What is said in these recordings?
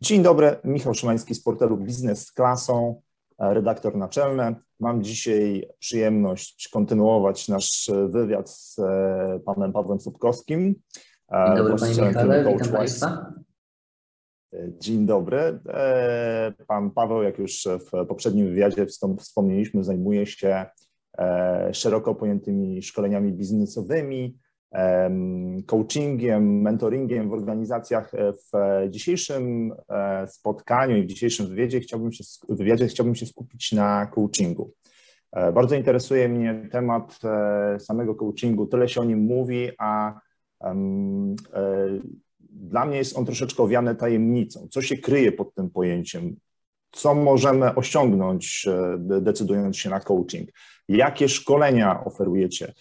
Dzień dobry, Michał Szymański z portalu Biznes z Klasą, redaktor naczelny. Mam dzisiaj przyjemność kontynuować nasz wywiad z e, panem Pawłem Słupkowskim. Dzień dobry panie Michale, witam państwa. Dzień dobry. E, pan Paweł, jak już w poprzednim wywiadzie wspomnieliśmy, zajmuje się e, szeroko pojętymi szkoleniami biznesowymi, coachingiem, mentoringiem w organizacjach. E, w dzisiejszym spotkaniu i w dzisiejszym wywiadzie chciałbym się, wywiadzie chciałbym się skupić na coachingu. Bardzo interesuje mnie temat samego coachingu. Tyle się o nim mówi, a dla mnie jest on troszeczkę owiany tajemnicą. Co się kryje pod tym pojęciem? Co możemy osiągnąć, e, decydując się na coaching? Jakie szkolenia oferujecie?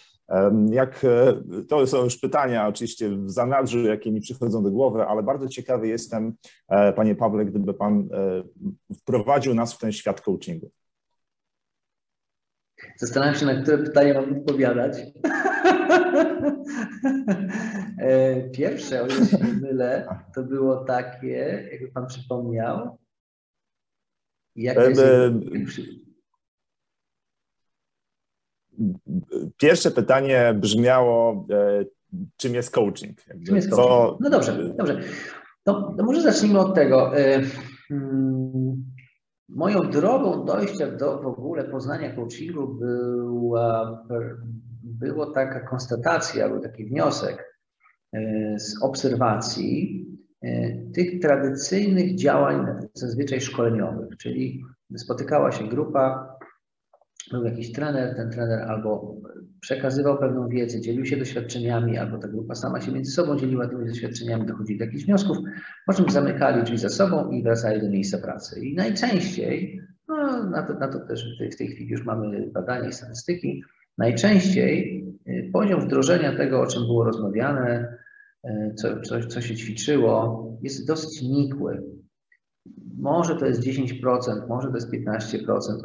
Jak, e, to są już pytania oczywiście w zanadrzu, jakie mi przychodzą do głowy, ale bardzo ciekawy jestem, e, panie Pawle, gdyby pan wprowadził nas w ten świat coachingu. Zastanawiam się, na które pytanie mam odpowiadać. E, pierwsze, o ile się nie mylę, to było takie, jakby Pan przypomniał. Jak e, Pierwsze pytanie brzmiało, e, czym jest coaching? Czym jest coaching? No dobrze, dobrze. No, no może zacznijmy od tego. Hmm, moją drogą dojścia do w ogóle poznania coachingu była było taka konstatacja, był taki wniosek e, z obserwacji e, tych tradycyjnych działań zazwyczaj szkoleniowych, czyli spotykała się grupa, był jakiś trener, ten trener albo przekazywał pewną wiedzę, dzielił się doświadczeniami, albo ta grupa sama się między sobą dzieliła tymi doświadczeniami, dochodzili do jakichś wniosków, po czym zamykali drzwi za sobą i wracali do miejsca pracy. I najczęściej, no, na, to, na to też w tej, w tej chwili już mamy badania i statystyki, Najczęściej y, poziom wdrożenia tego, o czym było rozmawiane, y, co, co, co się ćwiczyło, jest dosyć nikły. Może to jest 10%, może to jest 15%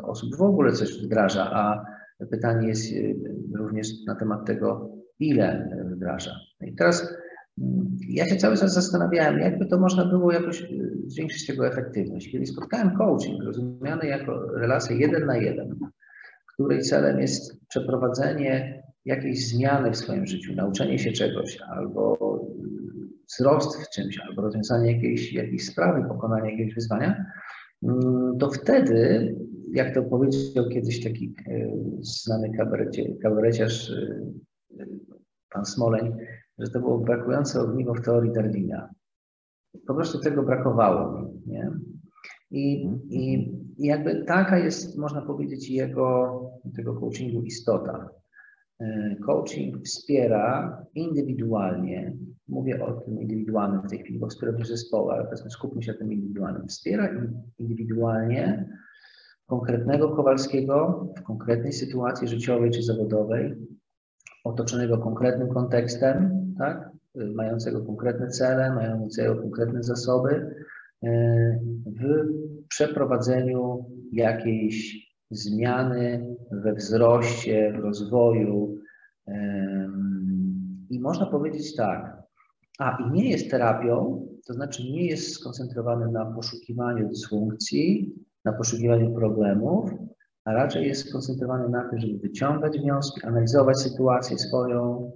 osób w ogóle coś wdraża, a pytanie jest y, również na temat tego, ile wdraża. No I teraz mm, ja się cały czas zastanawiałem, jakby to można było jakoś zwiększyć tego efektywność. Kiedy spotkałem coaching, rozumiany jako relację jeden na jeden, której celem jest przeprowadzenie jakiejś zmiany w swoim życiu, nauczenie się czegoś, albo wzrost w czymś, albo rozwiązanie jakiejś, jakiejś sprawy, pokonanie jakiegoś wyzwania, mm, to wtedy, jak to powiedział kiedyś taki e, znany kabarecie, kabareciarz, e, pan Smoleń, że to było brakujące ogniwo w teorii Darwina. Po prostu tego brakowało mi. Nie? I, i, jakby taka jest, można powiedzieć, jego, tego coachingu istota. E, coaching wspiera indywidualnie, mówię o tym indywidualnym w tej chwili, bo wspiera również zespoły, ale powiedzmy skupmy się na tym indywidualnym. Wspiera indywidualnie konkretnego Kowalskiego w konkretnej sytuacji życiowej czy zawodowej, otoczonego konkretnym kontekstem, tak? mającego konkretne cele, mającego konkretne zasoby, E, w przeprowadzeniu jakiejś zmiany we wzroście, w rozwoju. I można powiedzieć tak, a i nie jest terapią, to znaczy nie jest skoncentrowany na poszukiwaniu dysfunkcji, na poszukiwaniu problemów, a raczej jest skoncentrowany na tym, żeby wyciągać wnioski, analizować sytuację swoją,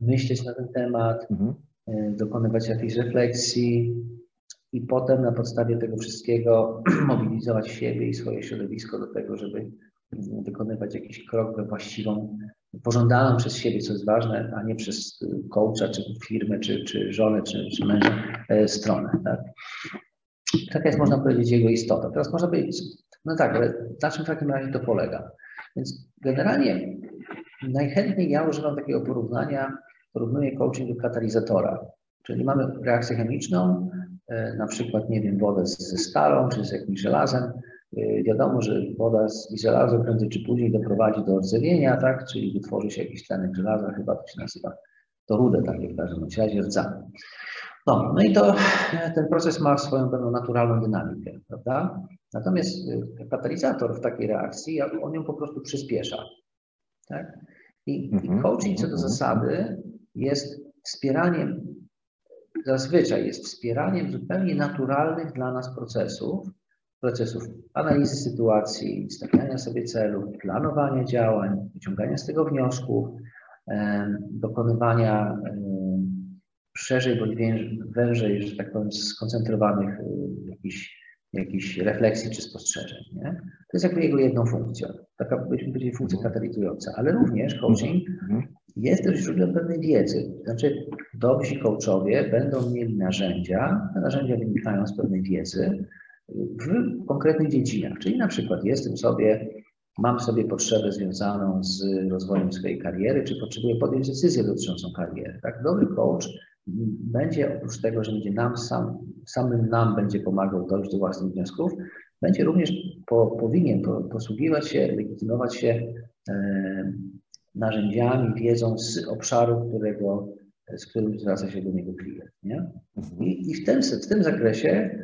myśleć na ten temat, mhm. E, dokonywać jakiejś refleksji, i potem na podstawie tego wszystkiego mobilizować siebie i swoje środowisko do tego, żeby wykonywać jakiś krok we właściwą, pożądaną przez siebie, co jest ważne, a nie przez coacha, czy firmę, czy, czy żonę, czy, czy męża e, stronę. Tak? Taka jest, można powiedzieć, jego istota. Teraz można powiedzieć, no tak, ale na czym w takim razie to polega? Więc generalnie najchętniej ja używam takiego porównania, porównuję coaching do katalizatora. Czyli mamy reakcję chemiczną, E, na przykład, nie wiem, wodę ze stalą czy z jakimś żelazem. E, wiadomo, że woda z żelazem prędzej czy później doprowadzi do rdzewienia, tak? czyli wytworzy się jakiś tlenek żelaza, chyba to się nazywa to rudę, tak jak w każdym razie rdza. No, no i to e, ten proces ma swoją pewną naturalną dynamikę, prawda? Natomiast katalizator w takiej reakcji, on ją po prostu przyspiesza. Tak? I, i mhm, coaching co do mhm. zasady jest wspieraniem zazwyczaj jest wspieraniem zupełnie naturalnych dla nas procesów, procesów analizy sytuacji, stawiania sobie celów, planowania działań, wyciągania z tego wniosków, dokonywania szerzej bądź wężej, że tak powiem, skoncentrowanych jakichś, jakichś refleksji czy spostrzeżeń. Nie? To jest jakby jego jedną funkcją, taka byśmy powiedzieli funkcja mhm. katalizująca, ale również coaching mhm. jest też źródłem pewnej wiedzy. Znaczy, dobrzy coachowie będą mieli narzędzia, te narzędzia wynikają z pewnej wiedzy w konkretnych dziedzinach, czyli na przykład jestem sobie mam sobie potrzebę związaną z rozwojem swojej kariery, czy potrzebuję podjąć decyzję dotyczącą kariery. Tak? Dobry coach będzie oprócz tego, że będzie nam sam, samym nam będzie pomagał dojść do własnych wniosków, będzie również po, powinien po, posługiwać się, legitymować się e, narzędziami, wiedzą z obszaru, którego, z którym zwraca się do niego klient. Nie? Mhm. I, i w, tym, w tym zakresie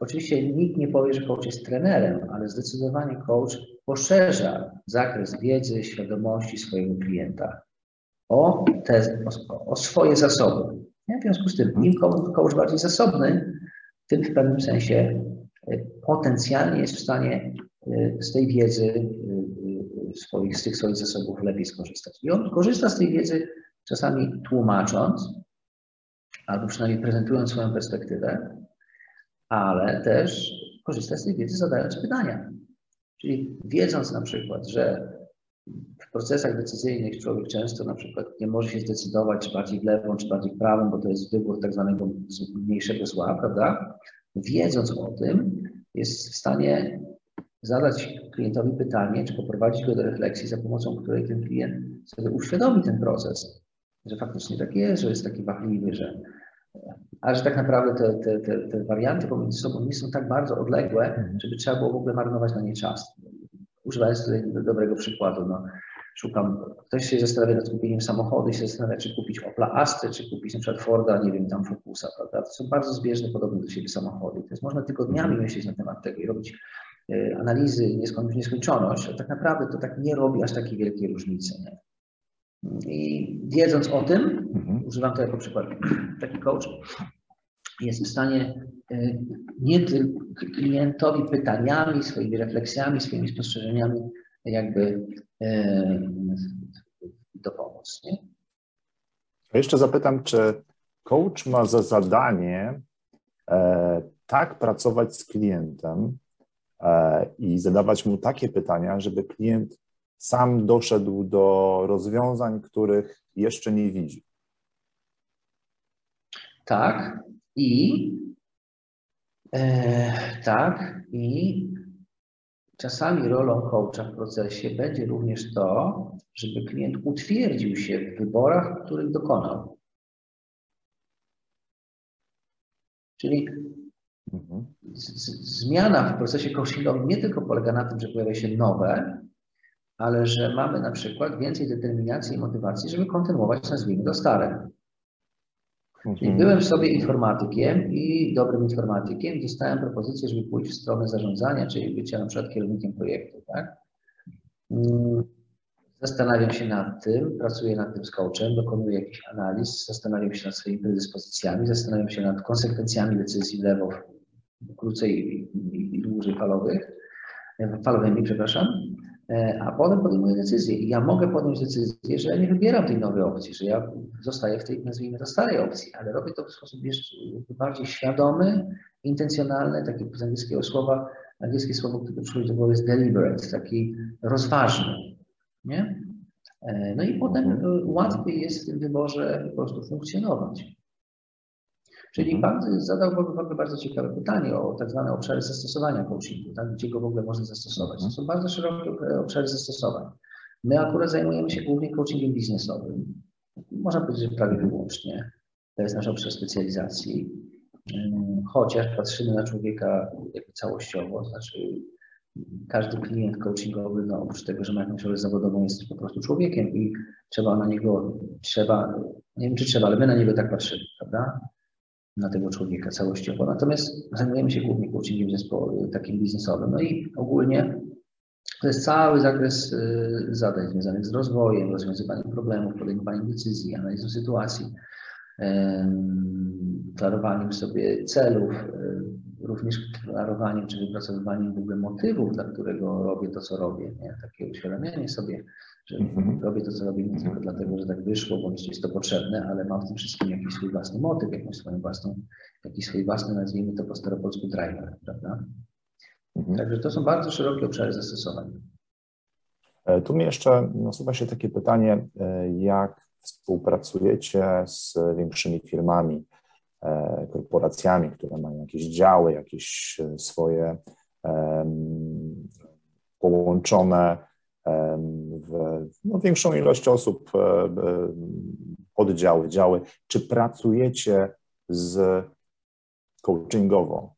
oczywiście nikt nie powie, że coach jest trenerem, ale zdecydowanie coach poszerza zakres wiedzy, świadomości swojego klienta o, te, o, o swoje zasoby. W związku z tym, im coach bardziej zasobny, tym w pewnym sensie e, potencjalnie jest w stanie e, z tej wiedzy e, swoich, z tych swoich zasobów lepiej skorzystać. I on korzysta z tej wiedzy czasami tłumacząc, albo przynajmniej prezentując swoją perspektywę, ale też korzysta z tej wiedzy zadając pytania. Czyli wiedząc na przykład, że w procesach decyzyjnych człowiek często na przykład nie może się zdecydować, czy bardziej w lewą, czy bardziej w prawą, bo to jest wybór tak zwanego mniejszego zła, prawda? Wiedząc o tym, jest w stanie zadać klientowi pytanie, czy poprowadzić go do refleksji, za pomocą której ten klient sobie uświadomi ten proces, że faktycznie tak jest, że jest taki wahliwy, że ale że tak naprawdę te, te, te, te warianty pomiędzy sobą nie są tak bardzo odległe, mhm. żeby trzeba było w ogóle marnować na nie czas używając tutaj dobrego przykładu, no, szukam, ktoś się zastanawia nad kupieniem samochodu i się zastanawia, czy kupić Opla Astra, czy kupić na przykład Forda, nie wiem, tam Focusa, prawda? To są bardzo zbieżne, podobne do siebie samochody. To jest można tygodniami myśleć na temat tego i robić y, analizy nieskoń, nieskończoność, a tak naprawdę to tak nie robi aż takiej wielkiej różnicy. Nie? I wiedząc o tym, mhm. Używam to jako przykład, taki coach jest w stanie e, nie tylko klientowi pytaniami, swoimi refleksjami, swoimi spostrzeżeniami jakby e, dopomóc. Nie? A jeszcze zapytam, czy coach ma za zadanie e, tak pracować z klientem i zadawać mu takie pytania, żeby klient sam doszedł do rozwiązań, których jeszcze nie widzi. Tak, i e, tak, i czasami rolą coacha w procesie będzie również to, żeby klient utwierdził się w wyborach, których dokonał. Czyli mhm. zmiana w procesie coachingowym nie tylko polega na tym, że pojawia się nowe, ale że mamy na przykład więcej determinacji i motywacji, żeby kontynuować, nazwijmy to stare. Czyli byłem sobie informatykiem i dobrym informatykiem dostałem propozycję, żeby pójść w stronę zarządzania, czyli bycia na przykład kierownikiem projektu, tak? Mm, zastanawiam się nad tym, pracuję nad tym z coachem, dokonuję jakichś analiz, zastanawiam się nad swoimi predyspozycjami, zastanawiam się nad konsekwencjami decyzji lewo, krócej i dłużej falowych, falowymi, przepraszam. E, a potem podejmuję decyzję. I ja mogę podjąć decyzję, że ja nie wybieram tej nowej opcji, że ja zostaję w tej, nazwijmy to, starej opcji, ale robię to w sposób jeszcze bardziej świadomy, intencjonalny, takie z angielskiego słowa, angielskie słowo, które przychodzi do głowy jest deliberate, taki rozważny, nie? E, no i potem mhm. łatwiej jest w tym wyborze po prostu funkcjonować. Czyli mhm. Pan zadał w ogóle bardzo ciekawe pytanie o tak zwane obszary zastosowania coachingu, tak? gdzie go w ogóle można zastosować. To są bardzo szerokie obszary zastosowań. My akurat zajmujemy się głównie coachingiem biznesowym. Można powiedzieć, że prawie wyłącznie. To jest nasz obszar specjalizacji. Chociaż patrzymy na człowieka jakby całościowo, znaczy każdy klient coachingowy, no oprócz tego, że ma jakąś rolę zawodową, jest po prostu człowiekiem i trzeba na niego, trzeba, nie wiem czy trzeba, ale my na niego tak patrzymy, prawda? Na tego człowieka całościowo. Natomiast zajmujemy się głównie coachingiem zespołu takim biznesowym. No i ogólnie to jest cały zakres y, zadań związanych z rozwojem, rozwiązywaniem problemów, podejmowaniem decyzji, analizą sytuacji. klarowaniem sobie celów, również klarowaniem czy wypracowywaniem w ogóle motywów, dla którego robię to, co robię. Nie? Takie uświadamianie sobie, że mm-hmm. robię to, co robię nie tylko dlatego, że tak wyszło, bądź jest to potrzebne, ale mam w tym wszystkim jakiś swój własny motyw, jakąś swoją własną, jakiś swój własny, nazwijmy to po staropolsku, driver, prawda? Mm-hmm. Także to są bardzo szerokie obszary zastosowań. E, tu mi jeszcze nasuwa się takie pytanie, e, jak współpracujecie z większymi firmami, korporacjami, które mają jakieś działy, jakieś swoje połączone w no, większą ilość osób oddziały, działy. Czy pracujecie z coachingowo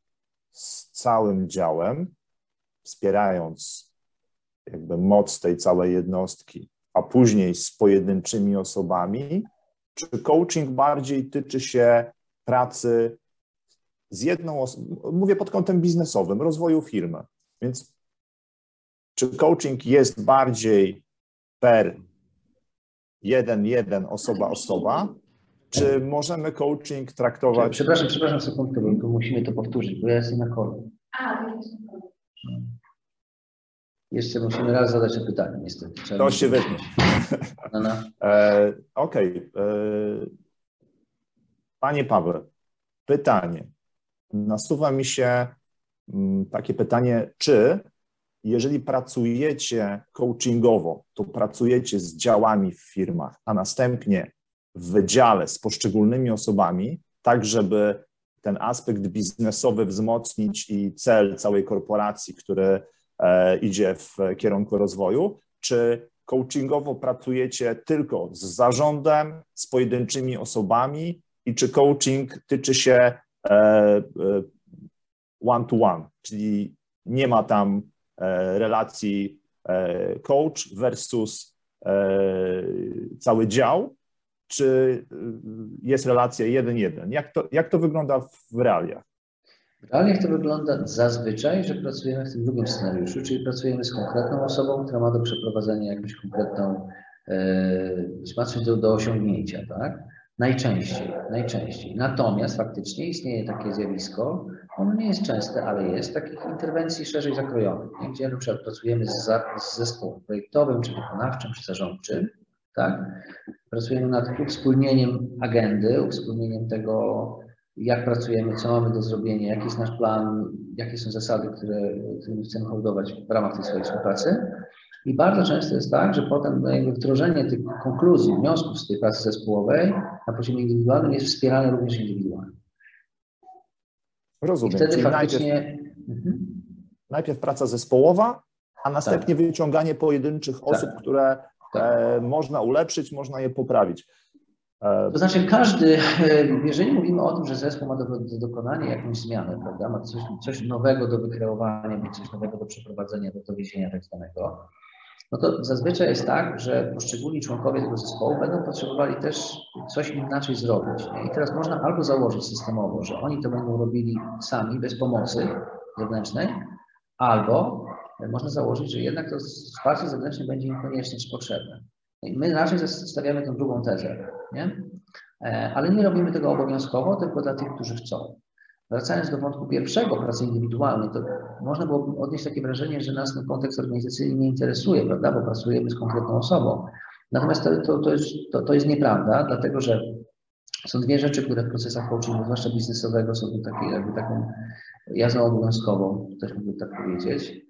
z całym działem, wspierając jakby moc tej całej jednostki, a później z pojedynczymi osobami, czy coaching bardziej tyczy się pracy z jedną osobą, mówię pod kątem biznesowym, rozwoju firmy. Więc czy coaching jest bardziej per jeden, jeden, osoba, osoba, czy możemy coaching traktować... Przepraszam, przepraszam sekundkę, bo musimy to powtórzyć, bo ja jestem na kole. A, jeszcze musimy raz zadać to pytanie, niestety. Trzeba to się wytnie. No, no. E, Okej. Okay. Panie Paweł, pytanie. Nasuwa mi się mm, takie pytanie, czy jeżeli pracujecie coachingowo, to pracujecie z działami w firmach, a następnie w wydziale z poszczególnymi osobami, tak żeby ten aspekt biznesowy wzmocnić i cel całej korporacji, który E, idzie w kierunku rozwoju, czy coachingowo pracujecie tylko z zarządem, z pojedynczymi osobami i czy coaching tyczy się e, e, one-to-one, czyli nie ma tam relacji coach versus cały dział, czy jest relacja jeden-jeden? Jak to, jak to wygląda w realiach? Realnie to wygląda zazwyczaj, że pracujemy w tym drugim scenariuszu, czyli pracujemy z konkretną osobą, która ma do przeprowadzenia jakąś konkretną, e, coś do, do osiągnięcia, tak? Najczęściej, najczęściej. Natomiast faktycznie istnieje takie zjawisko, ono nie jest częste, ale jest, takich interwencji szerzej zakrojonych, gdzie na przykład pracujemy z, z zespołem projektowym, czy wykonawczym, czy zarządczym, tak? Pracujemy nad uwspólnieniem agendy, uwspólnieniem tego, jak pracujemy, co mamy do zrobienia, jaki jest nasz plan, jakie są zasady, które, którymi chcemy hołdować w ramach tej swojej współpracy. I bardzo często jest tak, że potem no jakby wdrożenie tych konkluzji, wniosków z tej pracy zespołowej na poziomie indywidualnym jest wspierane również indywidualnie. Rozumiem. I wtedy Czyli faktycznie... Najpierw, mhm. najpierw, praca zespołołowa, a następnie tak. wyciąganie pojedynczych tak. osób, które tak. e, można ulepszyć, można je poprawić. To znaczy każdy, jeżeli mówimy o tym, że zespół ma do, do dokonania jakąś zmiany, prawda, ma coś, coś nowego do wykreowania, coś nowego do przeprowadzenia, do dowiezienia tak zwanego, no to zazwyczaj jest tak, że poszczególni członkowie tego zespołu będą potrzebowali też coś inaczej zrobić. I teraz można albo założyć systemowo, że oni to będą robili sami, bez pomocy zewnętrznej, albo można założyć, że jednak to wsparcie zewnętrzne będzie im konieczne czy potrzebne. My raczej stawiamy tę drugą tezę, nie? E, ale nie robimy tego obowiązkowo, tylko dla tych, którzy chcą. Wracając do wątku pierwszego, pracy indywidualnej, to można było odnieść takie wrażenie, że nas ten kontekst organizacyjny nie interesuje, prawda, bo pracujemy z konkretną osobą. Natomiast to, to, to, jest, to, to jest nieprawda, dlatego że są dwie rzeczy, które w procesach coachingu, zwłaszcza biznesowego, są takie, jakby taką jazdą obowiązkową, też mógłbym tak powiedzieć.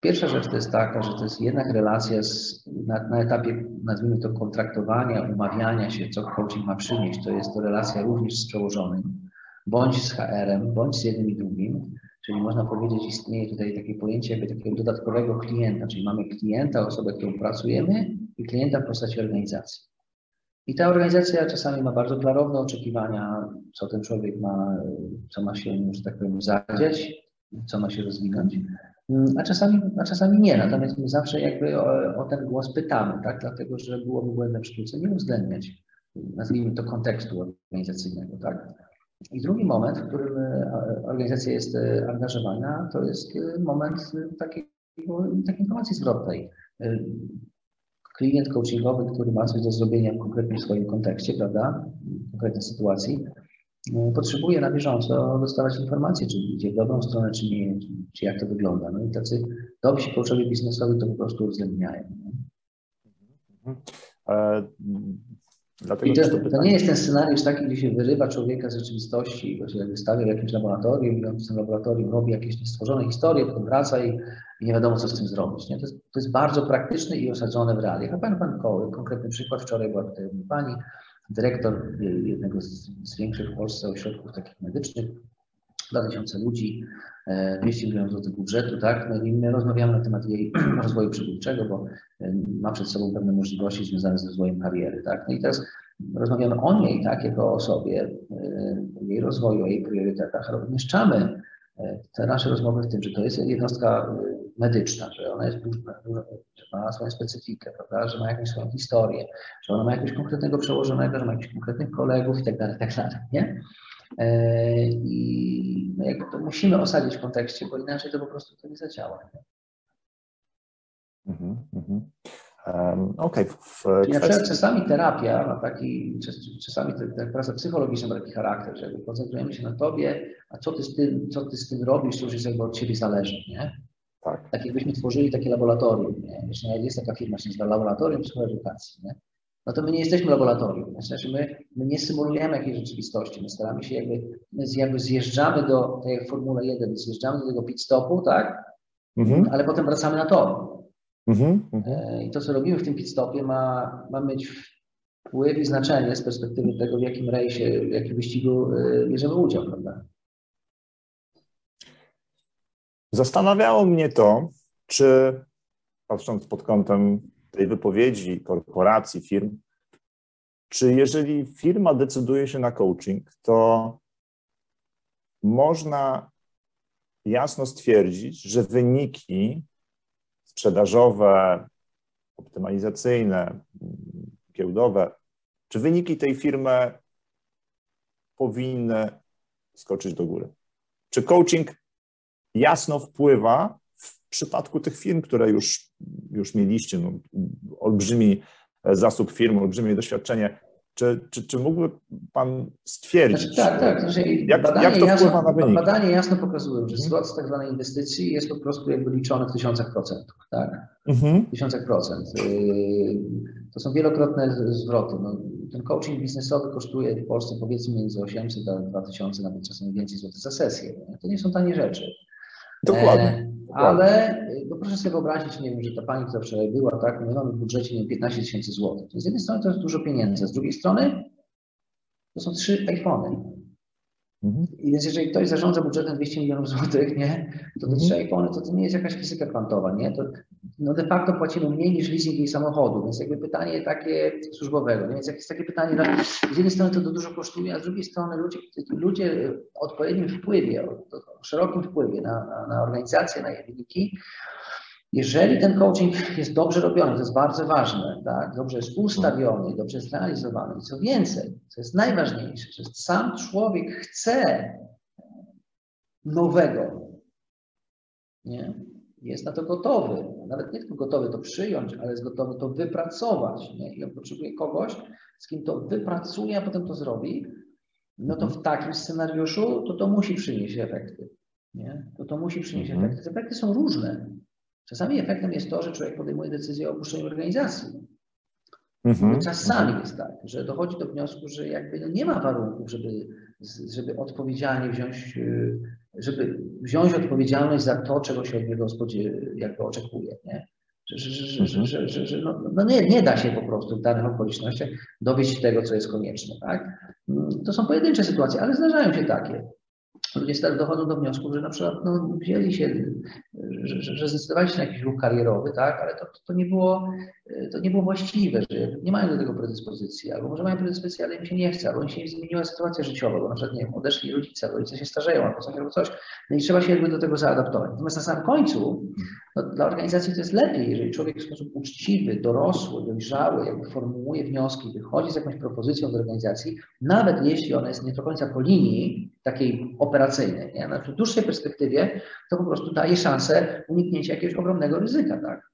Pierwsza rzecz to jest taka, że to jest jednak relacja z, na, na, etapie, nazwijmy to, kontraktowania, umawiania się, co coaching ma przynieść. To jest to relacja również z przełożonym, bądź z HR-em, bądź z jednym i drugim. Czyli można powiedzieć, istnieje tutaj takie pojęcie jakby takiego dodatkowego klienta, czyli mamy klienta, osobę, którą pracujemy i klienta w postaci organizacji. I ta organizacja czasami ma bardzo klarowne oczekiwania, co ten człowiek ma, co ma się, że tak powiem, zadziać, co ma się rozwinąć. Mm, a czasami, a czasami nie. Natomiast my zawsze jakby o, o ten głos pytamy, tak? dlatego że byłoby błędem sztuce nie uwzględniać, nazwijmy to kontekstu organizacyjnego. Tak? I drugi moment, w którym e, organizacja jest e, angażowana, to jest e, moment takiej, takiej informacji zwrotnej. klient coachingowy, który ma coś do zrobienia w konkretnym swoim kontekście, prawda, w konkretnej sytuacji, no, potrzebuje na bieżąco dostawać informacje, czy idzie w dobrą stronę, czy nie, czy jak to wygląda. No i tacy dobrzy coachowie biznesowi to po prostu uwzględniają. Dlatego I to, to, to, nie jest ten scenariusz taki, gdzie się wyrywa człowieka z rzeczywistości, bo się wystawia w jakimś laboratorium i on w tym laboratorium robi jakieś niestworzone historie, potem wraca i, i nie wiadomo, co z tym zrobić. Nie? To, jest, to jest bardzo praktyczne i osadzone w realiach. A pan, pan Koły, konkretny przykład, wczoraj była tutaj pani, dyrektor jednego z, z większych w Polsce ośrodków takich medycznych, 2000 ludzi, 200 e, milionów złotych budżetu, tak? No i my rozmawiamy na temat jej rozwoju przywódczego, bo e, ma przed sobą pewne możliwości związane z rozwojem kariery, tak? No i teraz rozmawiamy o niej, tak, jako o osobie, e, jej rozwoju, o jej priorytetach, ale umieszczamy te nasze rozmowy w tym, że to jest jednostka medyczna, że ona jest duża, że ma swoją specyfikę, prawda, że ma jakąś swoją historię, że ona ma jakiegoś konkretnego przełożonego, że ma jakichś konkretnych kolegów i tak dalej, tak dalej, nie? E, I no jakby to musimy osadzić w kontekście, bo inaczej to po prostu to nie zadziała. Nie? Mm -hmm. Um, Okej. Okay. Przykład czasami terapia ma taki, czasami ta praca psychologiczna ma taki charakter, że koncentrujemy się na tobie, a co ty z tym, co ty z tym robisz, to już jest jakby od ciebie zależy, nie? Tak. tak jakbyśmy tworzyli takie laboratorium, nie? Wiesz, jest taka firma, się nazywa Laboratorium Psychoedukacji, nie? No to my nie jesteśmy laboratorium. Znaczy my, my nie symulujemy jakiejś rzeczywistości. My staramy się jakby, my jakby zjeżdżamy do tej Formuły 1, zjeżdżamy do tego pit stopu, tak? Mhm. Ale potem wracamy na tor. Mhm. Mhm. I to, co robimy w tym pit stopie ma, ma mieć wpływ i znaczenie z perspektywy tego, w jakim rejsie, w jakim wyścigu e, bierzemy udział, prawda? Zastanawiało mnie to, czy patrząc pod kątem tej wypowiedzi korporacji, firm, czy jeżeli firma decyduje się na coaching, to można jasno stwierdzić, że wyniki sprzedażowe, optymalizacyjne, giełdowe, czy wyniki tej firmy powinny skoczyć do góry? Czy coaching jasno wpływa w przypadku tych firm, które już, już mieliście, no, olbrzymi zasób firm, olbrzymie doświadczenie, czy, czy, czy mógłby Pan stwierdzić, znaczy, tak, tak. Jak, jak to jasno, wpływa na wyniki? Badania jasno pokazują, że zwrot z tak zwanej inwestycji jest po prostu jakby liczony w tysiącach procentów. Tak? Mhm. Tysiącach procent. Y, to są wielokrotne zwroty. No, ten coaching biznesowy kosztuje w Polsce powiedzmy między 800 a 2000, nawet czasem więcej złotych za sesję. To nie są tanie rzeczy. Dokładnie. E, ale no proszę sobie wyobrazić, nie wiem, że ta pani, która wczoraj była, tak, my mamy w budżecie nie, 15 tysięcy złotych. Z jednej strony to jest dużo pieniędzy, z drugiej strony to są trzy iPhony. Mhm. I więc jeżeli ktoś zarządza budżetem 200 milionów złotych, nie, to te mhm. trzy iPhony to, to nie jest jakaś fizyka kwantowa, nie? To, no de facto płacimy mniej niż leasing jej samochodu, więc jakby pytanie takie służbowego, więc jak jest takie pytanie, no, z jednej strony to, to dużo kosztuje, a z drugiej strony ludzie, ludzie o odpowiednim wpływie, o, o szerokim wpływie na, na, na organizację, na jej wyniki, jeżeli ten coaching jest dobrze robiony, to jest bardzo ważne, tak? dobrze jest ustawiony, dobrze jest realizowany i co więcej, co jest najważniejsze, że sam człowiek chce nowego, nie? jest na to gotowy, nawet nie tylko gotowy to przyjąć, ale jest gotowy to wypracować nie? i on potrzebuje kogoś, z kim to wypracuje, a potem to zrobi, no to w takim scenariuszu to to musi przynieść efekty. Nie? To to musi przynieść mhm. efekty. Te efekty są różne. Czasami efektem jest to, że człowiek podejmuje decyzję o opuszczeniu organizacji. Mhm. Czasami jest tak, że dochodzi do wniosku, że jakby no nie ma warunków, żeby, żeby odpowiedzialnie wziąć, y, żeby wziąć odpowiedzialność za to, czego się od niego jakby oczekuje. Nie? Że, że, że, że, że, że no, no nie, nie, da się po prostu w danych okolicznościach dowieść tego, co jest konieczne. Tak? To są pojedyncze sytuacje, ale zdarzają się takie ludzie stale dochodzą do wniosku, że na przykład no, wzięli się, że, że, że zdecydowali się na jakiś ruch karierowy, tak, ale to, to, nie było, to nie było właściwe, że nie mają do tego predyspozycji, albo może mają predyspozycję, ale im się nie chce, albo im się zmieniła sytuacja życiowa, bo na przykład nie wiem, odeszli rodzice, rodzice się starzeją, albo coś, albo coś, no i trzeba się jakby do tego zaadaptować. Natomiast na samym końcu no, dla organizacji to jest lepiej, jeżeli człowiek w sposób uczciwy, dorosły, dojrzały, jakby formułuje wnioski, wychodzi z jakąś propozycją do organizacji, nawet jeśli ona jest nie do końca po linii takiej operacyjnej, nie? Na w dłuższej perspektywie to po prostu daje szansę uniknięcia jakiegoś ogromnego ryzyka, tak?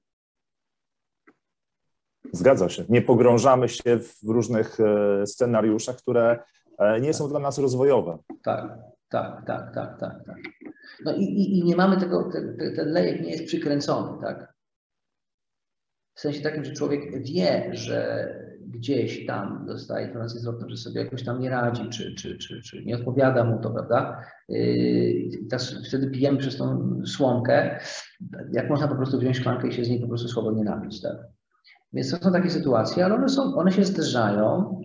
Zgadza się. Nie pogrążamy się w różnych e, scenariuszach, które e, nie są dla nas rozwojowe. Tak, tak, tak, tak, tak. tak. No i, i, i nie mamy tego, ten, ten lejek nie jest przykręcony, tak? W sensie takim, że człowiek wie, że gdzieś tam dostaje informację zwrotną, że sobie jakoś tam nie radzi, czy, czy, czy, czy nie odpowiada mu to, prawda? I wtedy pijemy przez tą słomkę, jak można po prostu wziąć szklankę i się z niej po prostu swobodnie napić, tak? Więc to są takie sytuacje, ale one, są, one się zdarzają,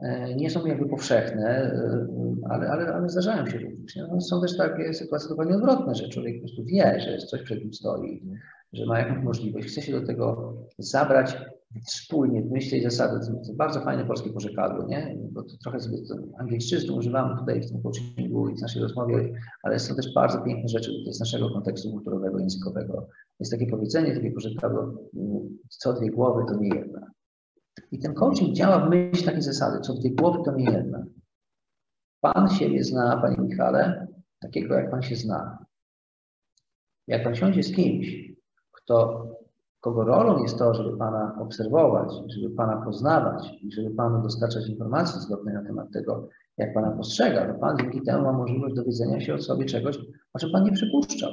e, nie są jakby powszechne, e, ale, ale, ale zdarzają się również. No, są też takie sytuacje dokładnie odwrotne, że człowiek po prostu wie, że coś przed nim stoi, że ma jakąś możliwość, chce się do tego zabrać wspólnie, myśleć zasady. To jest bardzo fajne polskie porzekadło, nie? Bo to trochę sobie angielszczyzny używamy tutaj w tym coachingu i w naszej rozmowie, ale są też bardzo piękne rzeczy z naszego kontekstu kulturowego, językowego. Jest takie powiedzenie, takie porzekadło, co dwie głowy to nie jedna. I ten coaching działa w myśl takiej zasady, co dwie głowy to nie jedna. Pan siebie zna, Panie Michale, takiego jak Pan się zna. Jak Pan siądzie z kimś, kto, kogo rolą jest to, żeby Pana obserwować, żeby Pana poznawać i żeby Panu dostarczać informacji zwrotnej na temat tego, jak Pana postrzega, to Pan dzięki temu ma możliwość dowiedzenia się o sobie czegoś, o czym Pan nie przypuszczał.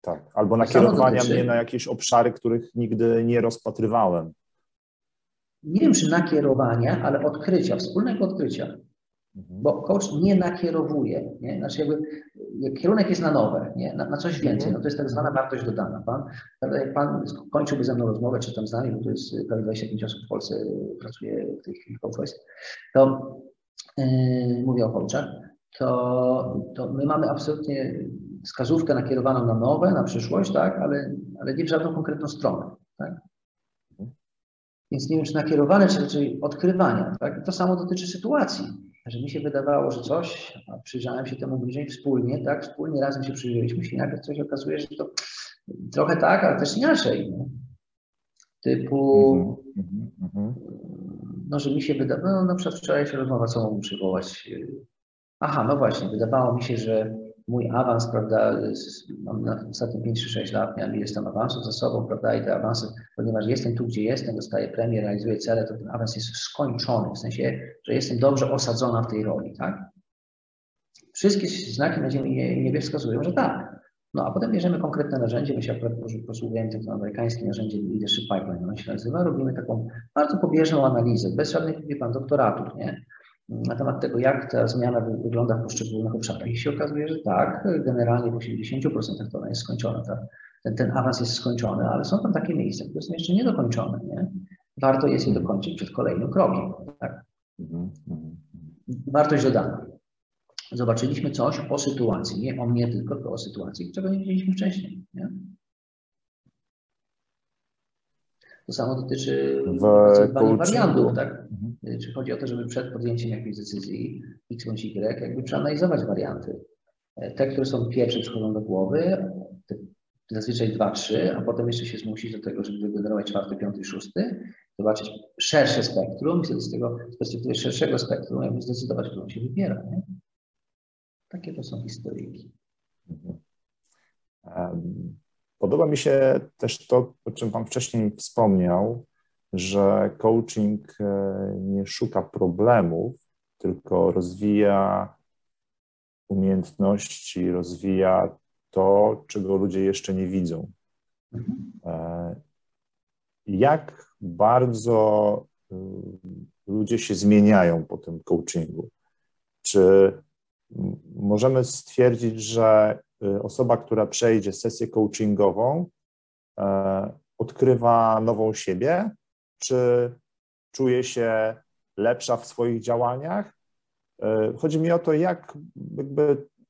Tak, albo nakierowania mnie na jakieś obszary, których nigdy nie rozpatrywałem. Nie wiem, czy nakierowania, ale odkrycia, wspólnego odkrycia. Mhm. Bo coach nie nakierowuje, nie? Znaczy jakby kierunek jest na nowe, nie? Na, na coś więcej. No to jest tak zwana wartość dodana. Pan, jak pan kończyłby ze mną rozmowę, czy tam z nami, bo to jest prawie 25 osób w Polsce pracuje w tej chwili coach to yy, mówię o coachach, to, to my mamy absolutnie wskazówkę nakierowaną na nowe, na przyszłość, tak, ale, ale nie w żadną konkretną stronę. Tak? Mhm. Więc nie wiem, czy nakierowane, czy raczej odkrywania. Tak? To samo dotyczy sytuacji że mi się wydawało, że coś, a przyjrzałem się temu bliżej wspólnie, tak, wspólnie razem się przyjrzeliśmy się i nagle coś okazuje, że to trochę tak, ale też inaczej. No. Typu, mm -hmm. no, że mi się wydawało, no na przykład wczoraj się rozmowa, co mogłem przywołać. Aha, no właśnie, wydawało mi się, że mój awans, prawda, mam na ostatnie 5 czy 6 lat, miałem ileś tam awansów za sobą, prawda, i te awanse, ponieważ jestem tu, gdzie jestem, dostaję premię, realizuję cele, to ten awans jest skończony, w sensie, że jestem dobrze osadzona w tej roli, tak? Wszystkie znaki na ziemi niebie wskazują, że tak. No a potem bierzemy konkretne narzędzie, my się akurat posługujemy tym amerykańskim narzędziem Leadership Pipeline, ono się nazywa, robimy taką bardzo pobieżną analizę, bez żadnych, wie pan, doktoratów, nie? Na temat tego, jak ta zmiana wygląda w poszczególnych obszarach. I się okazuje, że tak, generalnie w 80% to ona jest skończona. Ta, ten, ten awans jest skończony, ale są tam takie miejsca, które są jeszcze niedokończone. Nie? Warto jest je dokończyć przed kolejnym krokiem. Tak? Wartość dodana. Zobaczyliśmy coś o sytuacji, nie o mnie tylko, tylko o sytuacji, czego nie widzieliśmy wcześniej. Nie? To samo dotyczy wariantów, tak? Mhm. Czy chodzi o to, żeby przed podjęciem jakiejś decyzji X bądź Y, jakby przeanalizować warianty. E, te, które są pierwsze, przychodzą do głowy, zazwyczaj dwa, trzy, a potem jeszcze się zmusić do tego, żeby wygenerować czwarty, piąty, szósty, zobaczyć szersze spektrum i wtedy z tego, z perspektywy szerszego spektrum, jakby zdecydować, którą się wybiera. Nie? Takie to są historyjki. Um. Podoba mi się też to, o czym Pan wcześniej wspomniał, że coaching e, nie szuka problemów, tylko rozwija umiejętności, rozwija to, czego ludzie jeszcze nie widzą. E, jak bardzo y, ludzie się zmieniają po tym coachingu? Czy możemy stwierdzić, że osoba, która przejdzie sesję coachingową, e, odkrywa nową siebie, czy czuje się lepsza w swoich działaniach. E, chodzi mi o to, jak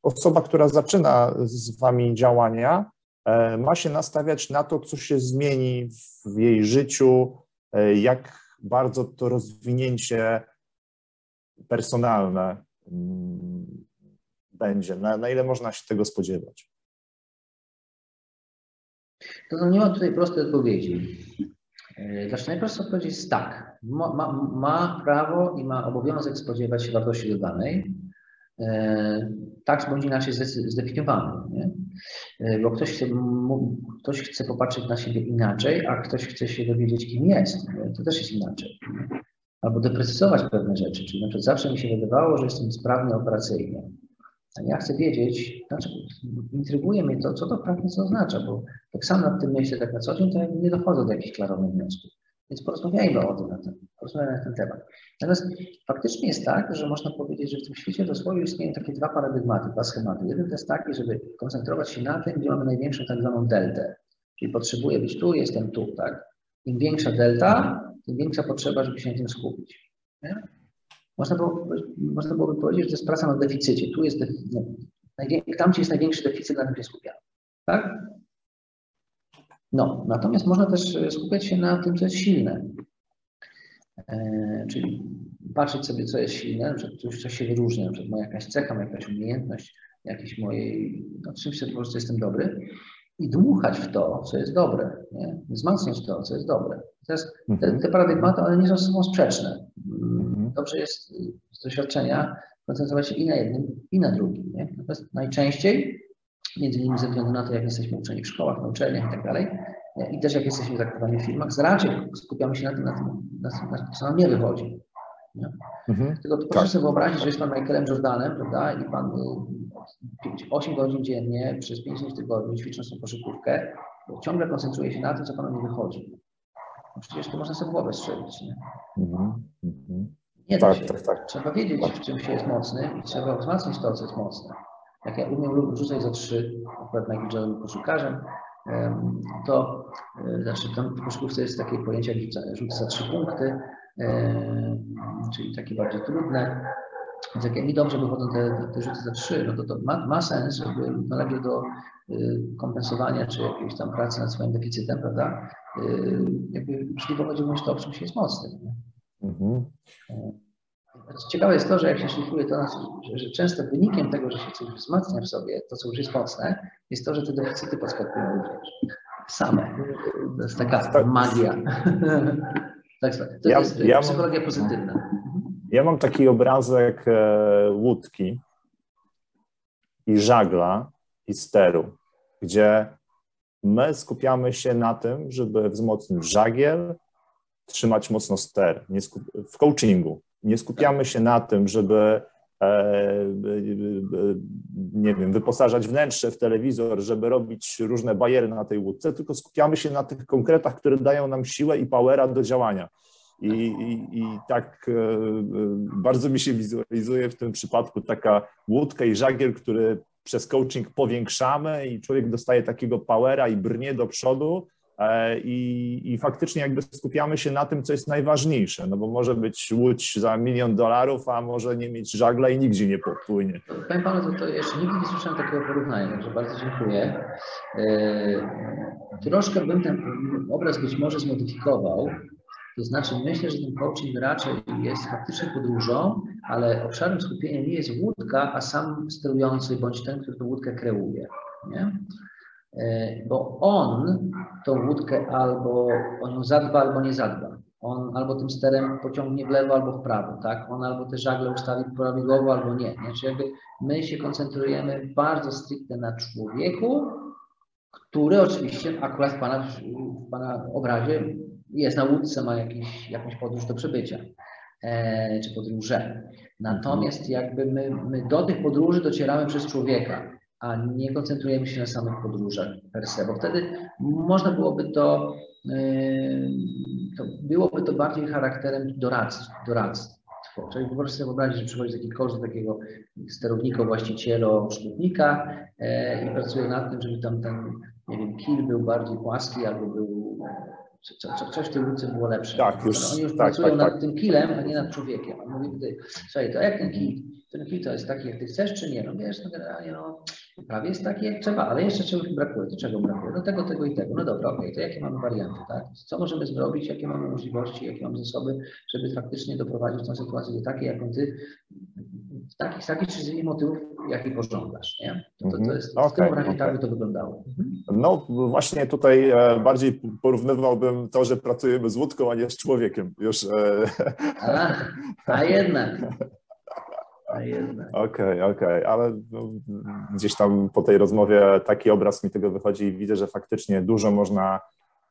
osoba, która zaczyna z Wami działania, e, ma się nastawiać na to, co się zmieni w jej życiu, jak bardzo to rozwinięcie personalne mm, będzie? Na, na ile można się tego spodziewać? To no nie ma tutaj prostej odpowiedzi. E, znaczy najprostsza odpowiedź jest tak. Ma, ma, ma, prawo i ma obowiązek spodziewać się wartości dodanej. E, tak bądź inaczej zdefiniowany. Nie? E, bo ktoś chce, ktoś chce popatrzeć na siebie inaczej, a ktoś chce się dowiedzieć, kim jest. To też jest inaczej. Albo doprecyzować pewne rzeczy. Czyli na przykład zawsze mi się wydawało, że jestem sprawny operacyjnie. Ja chcę wiedzieć, znaczy intryguje mnie to, co to prawnie oznacza, bo tak samo nad tym myślę tak na co dzień, to ja nie dochodzę do jakichś klarownych wniosków. Więc porozmawiajmy o tym, na ten, porozmawiajmy na ten temat. Natomiast faktycznie jest tak, że można powiedzieć, że w tym świecie rozwoju istnieją takie dwa paradygmaty, dwa schematy. Jeden to jest taki, żeby koncentrować się na tym, gdzie mamy największą tak zwaną deltę. Czyli potrzebuję być tu, jestem tu, tak? Im większa delta, tym większa potrzeba, żeby się na tym skupić. Nie? Można, było, można byłoby powiedzieć, że to jest praca na deficycie. Tu jest no, tam, gdzie jest największy deficyt, na tym się skupiamy. Tak? No, natomiast można też e, skupiać się na tym, co jest silne. E, czyli patrzeć sobie, co jest silne, że coś, co się wyróżnia, przykład moja jakaś cecha, moja jakaś umiejętność, jakiś mojej, no, czymś, po prostu jestem dobry i dmuchać w to, co jest dobre, nie? wzmacniać to, co jest dobre. Teraz te, mhm. te paradygmaty, one nie są ze sobą sprzeczne. Mhm. Dobrze jest z doświadczenia koncentrować się i na jednym, i na drugim. Nie? Natomiast najczęściej między innymi ze względu na to, jak jesteśmy uczeni w szkołach, na uczelniach i tak dalej, i też jak jesteśmy traktowani w firmach, raczej skupiamy się na tym, na tym, na tym, na tym co nam nie wychodzi. Nie? Mhm. Tylko proszę tak. sobie wyobrazić, że jest pan Michaelem Jordanem, prawda, i pan 5, y, 8 godzin dziennie przez 5 dni w tygodniu ćwicząc tą koszykówkę, ciągle koncentruje się na tym, co panu nie wychodzi. No przecież to można sobie głowę strzelić, nie? Mhm. Mhm. Nie tak, tak, tak. Trzeba wiedzieć, w czym się jest mocny i trzeba wzmacniać to, co jest mocne jak ja umiem rzucać za trzy, akurat Jordan był koszykarzem, to e, znaczy tam w koszykówce jest takie pojęcie jak rzut za trzy punkty, czyli takie bardziej trudne. Więc jak mi dobrze wychodzą te, te rzuty za trzy, no to to ma, ma sens, żeby nalegać do y, kompensowania czy jakiejś tam pracy nad swoim deficytem, prawda? Y, jakby szli w to, w czym się jest mocny. Mhm. E, Ciekawe jest to, że jak się szlifuje to, że, że często wynikiem tego, że się coś wzmacnia w sobie, to co już jest mocne, jest to, że te deficyty podskakują również. Same. To jest taka tak. magia. tak, to ja, jest ja psychologia mam, pozytywna. Ja mam taki obrazek e, łódki i żagla i steru, gdzie my skupiamy się na tym, żeby wzmocnić żagiel, trzymać mocno ster w coachingu nie skupiamy się na tym, żeby e, nie wiem, wyposażać wnętrze w telewizor, żeby robić różne bariery na tej łódce, tylko skupiamy się na tych konkretach, które dają nam siłę i powera do działania. I, i, I, tak e, bardzo mi się wizualizuje w tym przypadku taka łódka i żagiel, który przez coaching powiększamy i człowiek dostaje takiego powera i brnie do przodu, E, I, I faktycznie jakby skupiamy się na tym, co jest najważniejsze, no bo może być łódź za milion dolarów, a może nie mieć żagla i nigdzie nie popłynie. Panie Panu, to, to jeszcze nigdy nie słyszałem takiego porównania, także bardzo dziękuję. E, troszkę bym ten obraz być może zmodyfikował, to znaczy myślę, że ten coaching raczej jest faktycznie podróżą, ale obszarem skupienia nie jest łódka, a sam sterujący bądź ten, który tę łódkę kreuje. Nie? E, bo on tą łódkę albo o nią zadba, albo nie zadba. On albo tym sterem pociągnie w lewo, albo w prawo, tak? On albo te żagle ustawi prawidłowo, albo nie. Znaczy jakby my się koncentrujemy bardzo stricte na człowieku, który oczywiście akurat w Pana, w pana obrazie jest na łódce, ma jakiś, jakąś podróż do przebycia, e, czy podróże. Natomiast jakby my, my do tych podróży docieramy przez człowieka a nie koncentrujemy się na samych podróżach per se, bo wtedy można byłoby to, yy, to byłoby to bardziej charakterem doradztwa. doradztwa. Czyli po prostu sobie wyobrazić, że przychodzi taki koszt do takiego sterownika, właściciela, szkutnika e, i pracuje nad tym, żeby tam ten, nie wiem, kil był bardziej płaski albo był co, co, coś w tej łódce było lepsze. Tak, już, Oni już tak, pracują tak, nad tak. tym kilem, a nie nad człowiekiem. On mówi, słuchaj, to jak ten kil, ten kil to jest taki, jak ty chcesz, czy nie? No wiesz, no generalnie no, prawie jest taki, jak trzeba, ale jeszcze czegoś brakuje. To czego brakuje? No tego, tego i tego. No dobra, okej, okay, to jakie mamy warianty, tak? Co możemy zrobić, jakie mamy możliwości, jakie mamy zasoby, żeby faktycznie doprowadzić tę sytuację do takiej, jaką ty takich, takich czy z innych motywów, jaki pożądasz, nie? To, to, to jest, okay, w tym obrazie okay. tak by to wyglądało. Mhm. No właśnie tutaj e, bardziej porównywałbym to, że pracujemy z łódką, a nie z człowiekiem. Już, e... a, a jednak. jednak. Okej, okay, okej, okay. ale no, gdzieś tam po tej rozmowie taki obraz mi tego wychodzi i widzę, że faktycznie dużo można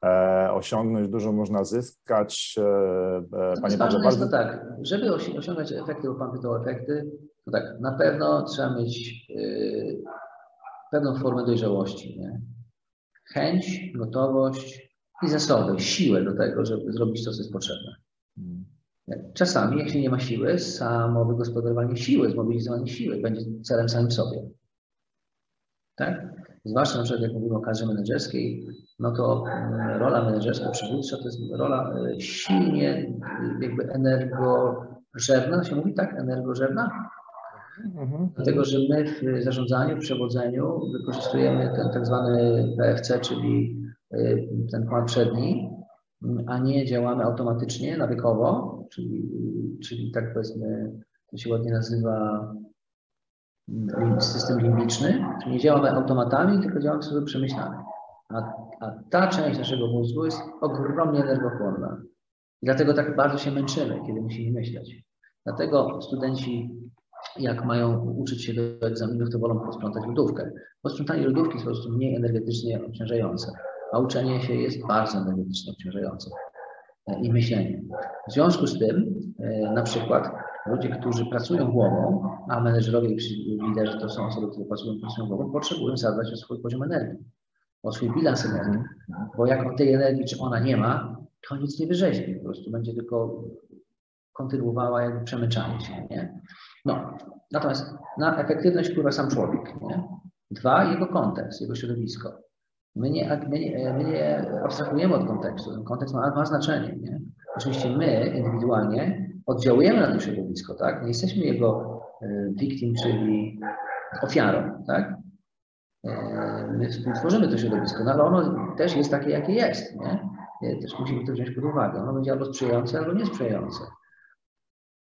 e, osiągnąć, dużo można zyskać. E, e Panie Ważne bardzo... jest to tak, żeby osiągać efekty, bo Pan pytał efekty, to tak, na pewno trzeba mieć y, pewną formę dojrzałości, nie? chęć, gotowość i zasoby, siłę do tego, żeby zrobić to, co jest potrzebne. Czasami, jeśli nie ma siły, samo wygospodarowanie siły, zmobilizowanie siły będzie celem samym sobie. Tak? Zwłaszcza na przykład jak mówimy o kadrze menedżerskiej, no to mm, rola menedżerska, przywódcza to jest rola e, silnie jakby energożerna, się mówi tak? Energożerna? Mhm. Dlatego, że my w zarządzaniu, w przewodzeniu wykorzystujemy ten tak zwany PFC, czyli e, ten plan przedni, a nie działamy automatycznie, nawykowo, czyli, czyli tak powiedzmy, to się ładnie nazywa mm, system limbiczny, czyli nie działamy automatami, tylko działamy w sposób przemyślany. A, a ta część naszego mózgu jest ogromnie energochłonna. I dlatego tak bardzo się męczymy, kiedy musimy myśleć. Dlatego studenci, jak mają uczyć się do egzaminów, to wolą posprzątać lodówkę. Posprzątanie lodówki jest po prostu mniej energetycznie obciążające a uczenie się jest bardzo energetycznie obciążające i myślenie. W związku z tym, e, na przykład ludzie, którzy pracują głową, a menedżerowie i liderzy to są osoby, które pracują, pracują głową, potrzebują zadbać o swój poziom energii, o swój bilans energii, bo jak tej energii, czy ona nie ma, to nic nie wyrzeźbi, po prostu będzie tylko kontynuowała jakby przemyczanie się, nie? No, natomiast na efektywność wpływa sam człowiek, nie? Dwa, jego kontekst, jego środowisko. My nie, my, nie, my nie abstrahujemy od kontekstu. Ten kontekst ma, ma znaczenie. Nie? Oczywiście my indywidualnie oddziałujemy na to środowisko, tak? Nie jesteśmy jego e, victim, czyli ofiarą, tak? E, my współtworzymy to środowisko, no ale ono też jest takie, jakie jest, nie? Też musimy to wziąć pod uwagę. Ono będzie albo sprzyjające, albo niesprzyjające.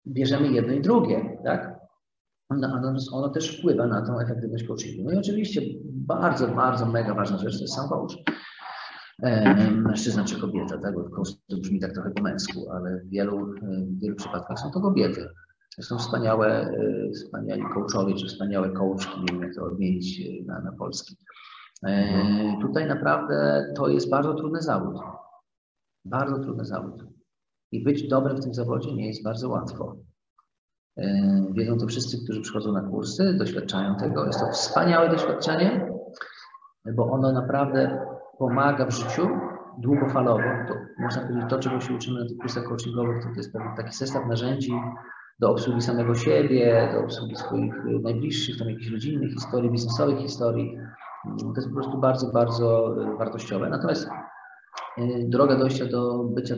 Bierzemy jedno i drugie, tak? Ono, ono też wpływa na tą efektywność coachingu. No i oczywiście bardzo, bardzo mega ważna rzecz to jest sam coach. Mężczyzna czy kobieta, tak? Bo to brzmi tak trochę po męsku, ale w wielu, w wielu przypadkach są to kobiety. Są wspaniałe, e, wspaniali coachowie, czy wspaniałe coachki, nie wiem to odmienić e, na, na polski. E, tutaj naprawdę to jest bardzo trudny zawód. Bardzo trudny zawód. I być dobrym w tym zawodzie nie jest bardzo łatwo. Wiedzą to wszyscy, którzy przychodzą na kursy, doświadczają tego. Jest to wspaniałe doświadczenie, bo ono naprawdę pomaga w życiu długofalowo. To można powiedzieć, to czego się uczymy na tych kursach coachingowych, to, to jest taki zestaw narzędzi do obsługi samego siebie, do obsługi swoich najbliższych, tam jakichś rodzinnych historii, biznesowych historii. To jest po prostu bardzo, bardzo wartościowe. Natomiast y, droga dojścia do bycia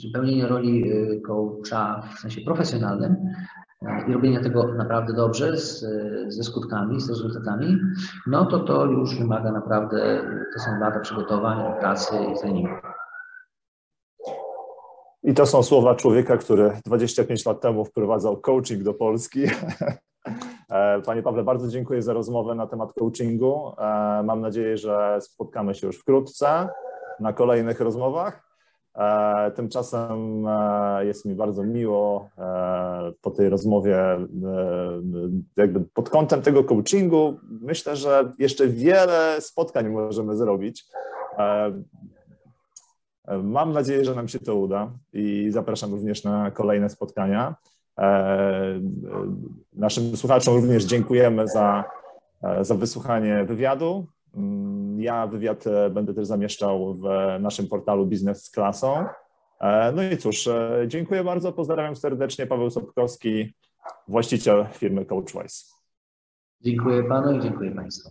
czy pełnienia roli y, coacha w sensie profesjonalnym i robienia tego naprawdę dobrze, z, ze skutkami, z rezultatami, no to to już wymaga naprawdę, to są lata przygotowań, pracy i treningu. I to są słowa człowieka, który 25 lat temu wprowadzał coaching do Polski. E, panie Pawle, bardzo dziękuję za rozmowę na temat coachingu. E, mam nadzieję, że spotkamy się już wkrótce na kolejnych rozmowach. E, tymczasem e, jest mi bardzo miło e, po tej rozmowie, jakby pod kątem tego coachingu, myślę, że jeszcze wiele spotkań możemy zrobić. Mam nadzieję, że nam się to uda i zapraszam również na kolejne spotkania. Naszym słuchaczom również dziękujemy za, za wysłuchanie wywiadu. Mm, ja wywiad e, będę też zamieszczał w naszym portalu Biznes z klasą. E, no i cóż, e, dziękuję bardzo, pozdrawiam serdecznie. Paweł Sobkowski, właściciel firmy CoachWise. Dziękuję panu i dziękuję państwu.